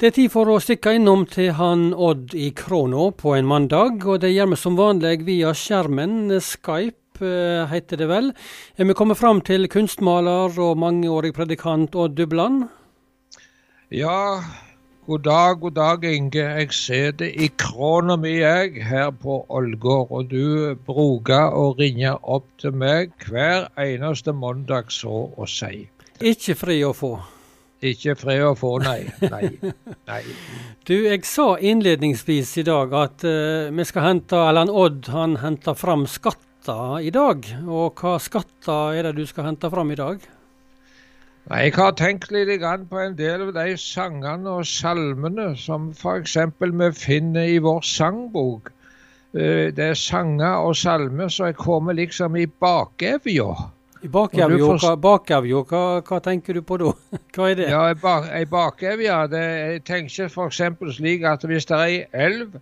Det er tid for å stikke innom til han Odd i Krono på en mandag, og det gjør vi som vanlig via skjermen. Skype eh, heter det vel. Er vi kommet fram til kunstmaler og mangeårig predikant Odd Dubland? Ja, god dag, god dag, Inge. Jeg ser det i krona mi, jeg, her på Ålgård. Og du bruker å ringe opp til meg hver eneste mandag, så å si. Ikke fri å få. Ikke fred å få, nei. nei. nei. Du, jeg sa innledningsvis i dag at uh, vi skal hente, han Odd han henter fram skatter i dag. Og hva skatter er det du skal hente fram i dag? Nei, Jeg har tenkt litt på en del av de sangene og salmene som f.eks. vi finner i vår sangbok. Uh, det er sanger og salmer som kommer liksom i bakevja. I bakevja, hva, hva, hva, tenker du på da? Hva er det? Ja, Ei bakevje, jeg tenker f.eks. slik at hvis det er ei elv,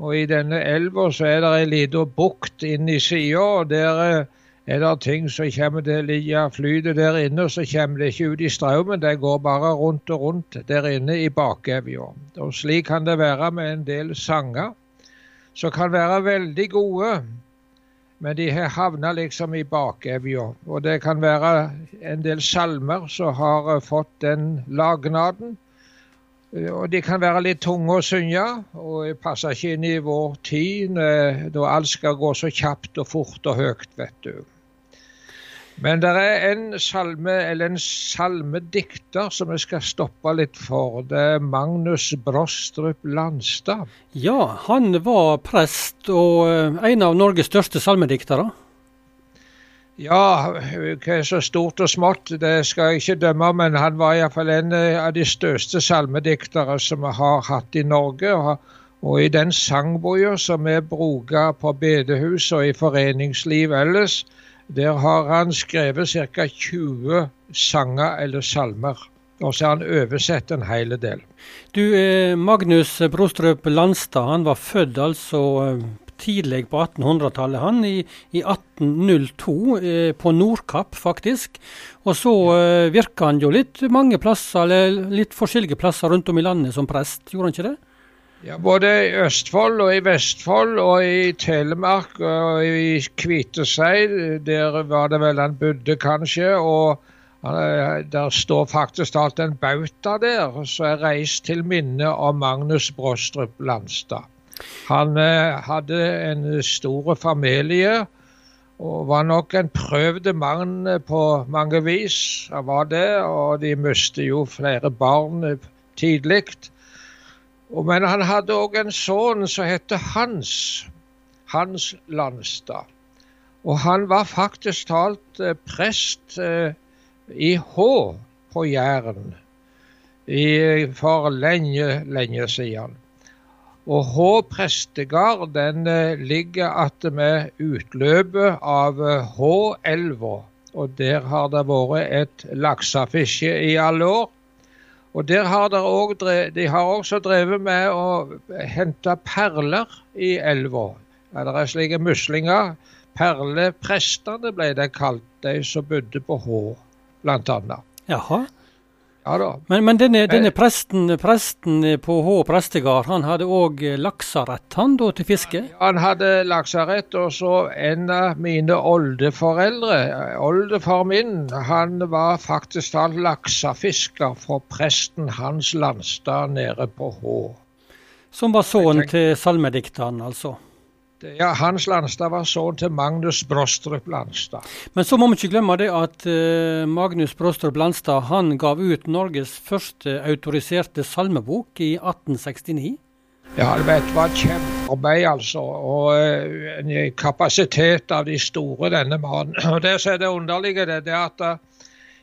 og i denne elva så er det ei lita bukt inni sida, og der eh, er det ting som kommer til å ligge flyter der inne, og så kommer det ikke ut i strømmen. Det går bare rundt og rundt der inne i bakevja. Og slik kan det være med en del sanger, som kan være veldig gode men de har havna liksom i bakevja. Og det kan være en del salmer som har eh, fått den lagnaden. Eh, og de kan være litt tunge å synge, og passer ikke inn i vår tid, da alt skal gå så kjapt og fort og høyt, vet du. Men det er en salme, eller en salmedikter som jeg skal stoppe litt for. Det er Magnus Brostrup Landstad. Ja, han var prest og eh, en av Norges største salmediktere. Ja, hva er så stort og smått, det skal jeg ikke dømme, men han var iallfall en eh, av de største salmediktere som vi har hatt i Norge. Og i den sangboka som vi bruker på bedehus og i foreningsliv ellers, der har han skrevet ca. 20 sanger eller salmer. Og så har han oversett en hel del. Du, eh, Magnus Brostrup Landstad han var født altså eh, tidlig på 1800-tallet, han. I, i 1802, eh, på Nordkapp faktisk. Og så eh, virka han jo litt mange plasser, eller litt forskjellige plasser rundt om i landet som prest, gjorde han ikke det? Ja, Både i Østfold og i Vestfold og i Telemark og i Kviteseid. Der var det vel han bodde, kanskje. og eh, Der står faktisk alt en bauta der som er reist til minne om Magnus Brostrup Landstad. Han eh, hadde en stor familie og var nok en prøvd mann på mange vis. Han var det, og de mistet jo flere barn tidlig. Men han hadde òg en sønn som het Hans. Hans Landstad. Og han var faktisk talt eh, prest eh, i Hå på Jæren for lenge, lenge siden. Og Hå prestegard den eh, ligger attmed utløpet av Hå-elva. Og der har det vært et laksefiske i alle år. Og der har også, De har også drevet med å hente perler i elva. Det er slike muslinger. Perleprestene ble det kalt, de som bodde på Hå, bl.a. Jaha. Ja da. Men, men denne, denne presten, presten, på Hå prestegard, han hadde òg lakserett han da til fiske? Han hadde lakserett, og så en av mine oldeforeldre, oldefar min, han var faktisk da laksefisker for presten Hans Landstad nede på Hå. Som var sønnen til salmedikteren, altså? Ja, Hans Landstad var sønn til Magnus Brostrup Landstad. Men så må vi ikke glemme det at uh, Magnus Brostrup Landstad han gav ut Norges første autoriserte salmebok i 1869. Ja, det var et kjempearbeid, altså. Og uh, en kapasitet av de store, denne mannen. Og Det som er det underlige, det, er at uh,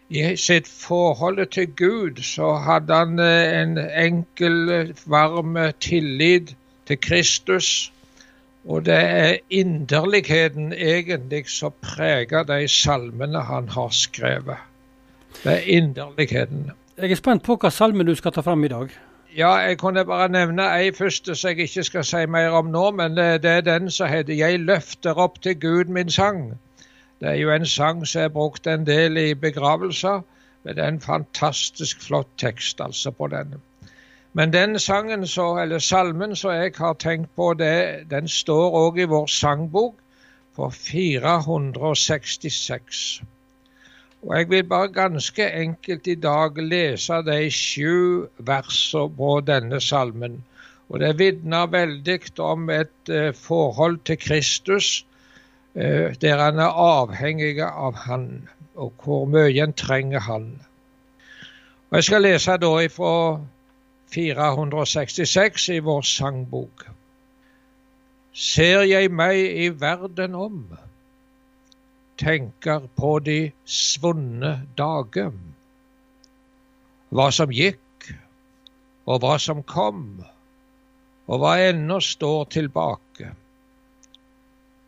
i sitt forhold til Gud så hadde han en enkel, varm tillit til Kristus og det er inderligheten egentlig som preger de salmene han har skrevet. Det er inderligheten. Jeg er spent på hva salme du skal ta fram i dag. Ja, jeg kunne bare nevne ei første som jeg ikke skal si mer om nå, men det er den som heter 'Jeg løfter opp til Gud min sang'. Det er jo en sang som er brukt en del i begravelser, men det er en fantastisk flott tekst altså på den. Men den sangen, så, eller salmen som jeg har tenkt på, det, den står òg i vår sangbok på 466. Og Jeg vil bare ganske enkelt i dag lese de sju versene på denne salmen. Og Det vitner veldig om et uh, forhold til Kristus uh, der han er avhengig av Han, og hvor mye en trenger Han. Og Jeg skal lese da ifra 466 i vår sangbok. Ser jeg meg i verden om, tenker på de svunne dager, hva som gikk og hva som kom, og hva ennå står tilbake.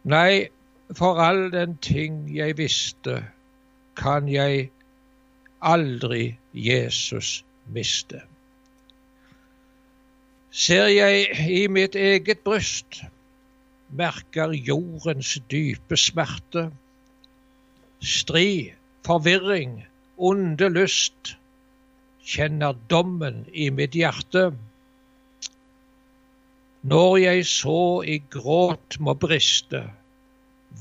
Nei, for all den ting jeg visste, kan jeg aldri Jesus miste. Ser jeg i mitt eget bryst, merker jordens dype smerte. Strid, forvirring, onde lyst, kjenner dommen i mitt hjerte. Når jeg så i gråt må briste,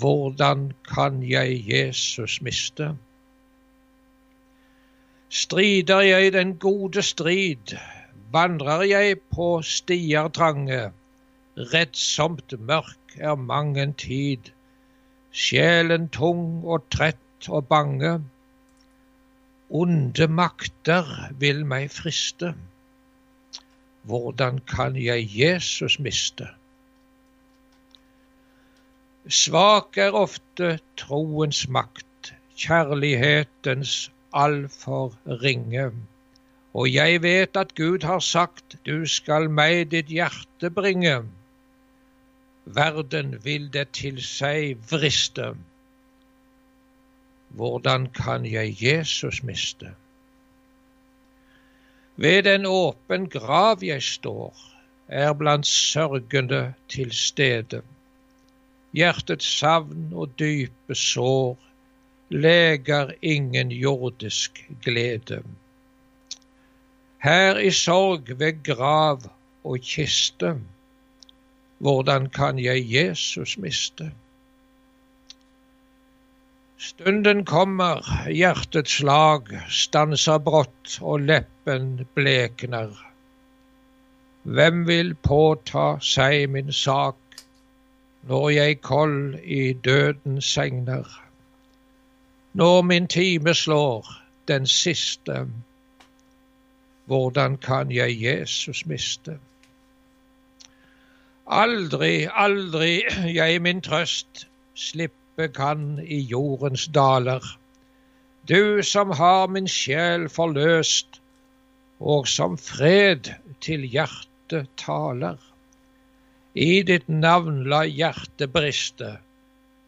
hvordan kan jeg Jesus miste? Strider jeg den gode strid, vandrer jeg på stier trange. Rettsomt mørk er mangen tid, sjelen tung og trett og bange. Onde makter vil meg friste. Hvordan kan jeg Jesus miste? Svak er ofte troens makt, kjærlighetens altfor ringe. Og jeg vet at Gud har sagt, du skal meg ditt hjerte bringe. Verden vil det til seg vriste. Hvordan kan jeg Jesus miste? Ved en åpen grav jeg står, er blant sørgende til stede. Hjertets savn og dype sår leger ingen jordisk glede. Her i sorg ved grav og kiste, hvordan kan jeg Jesus miste? Stunden kommer, hjertets slag stanser brått og leppen blekner. Hvem vil påta seg min sak når jeg kold i døden segner? Når min time slår, den siste, hvordan kan jeg Jesus miste? Aldri, aldri jeg min trøst slippe kan i jordens daler. Du som har min sjel forløst, og som fred til hjertet taler. I ditt navn la hjertet briste,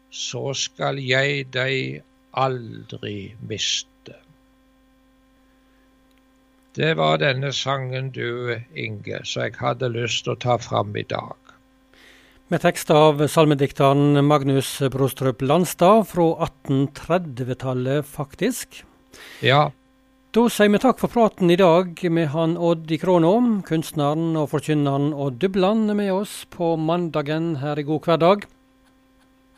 så skal jeg deg aldri miste. Det var denne sangen du, Inge, som jeg hadde lyst til å ta fram i dag. Med tekst av salmedikteren Magnus Brostrup Landstad fra 1830-tallet, faktisk. Ja. Da sier vi takk for praten i dag med han Odd i Kråna, kunstneren og forkynneren Odd Dubland med oss på mandagen her i God hverdag.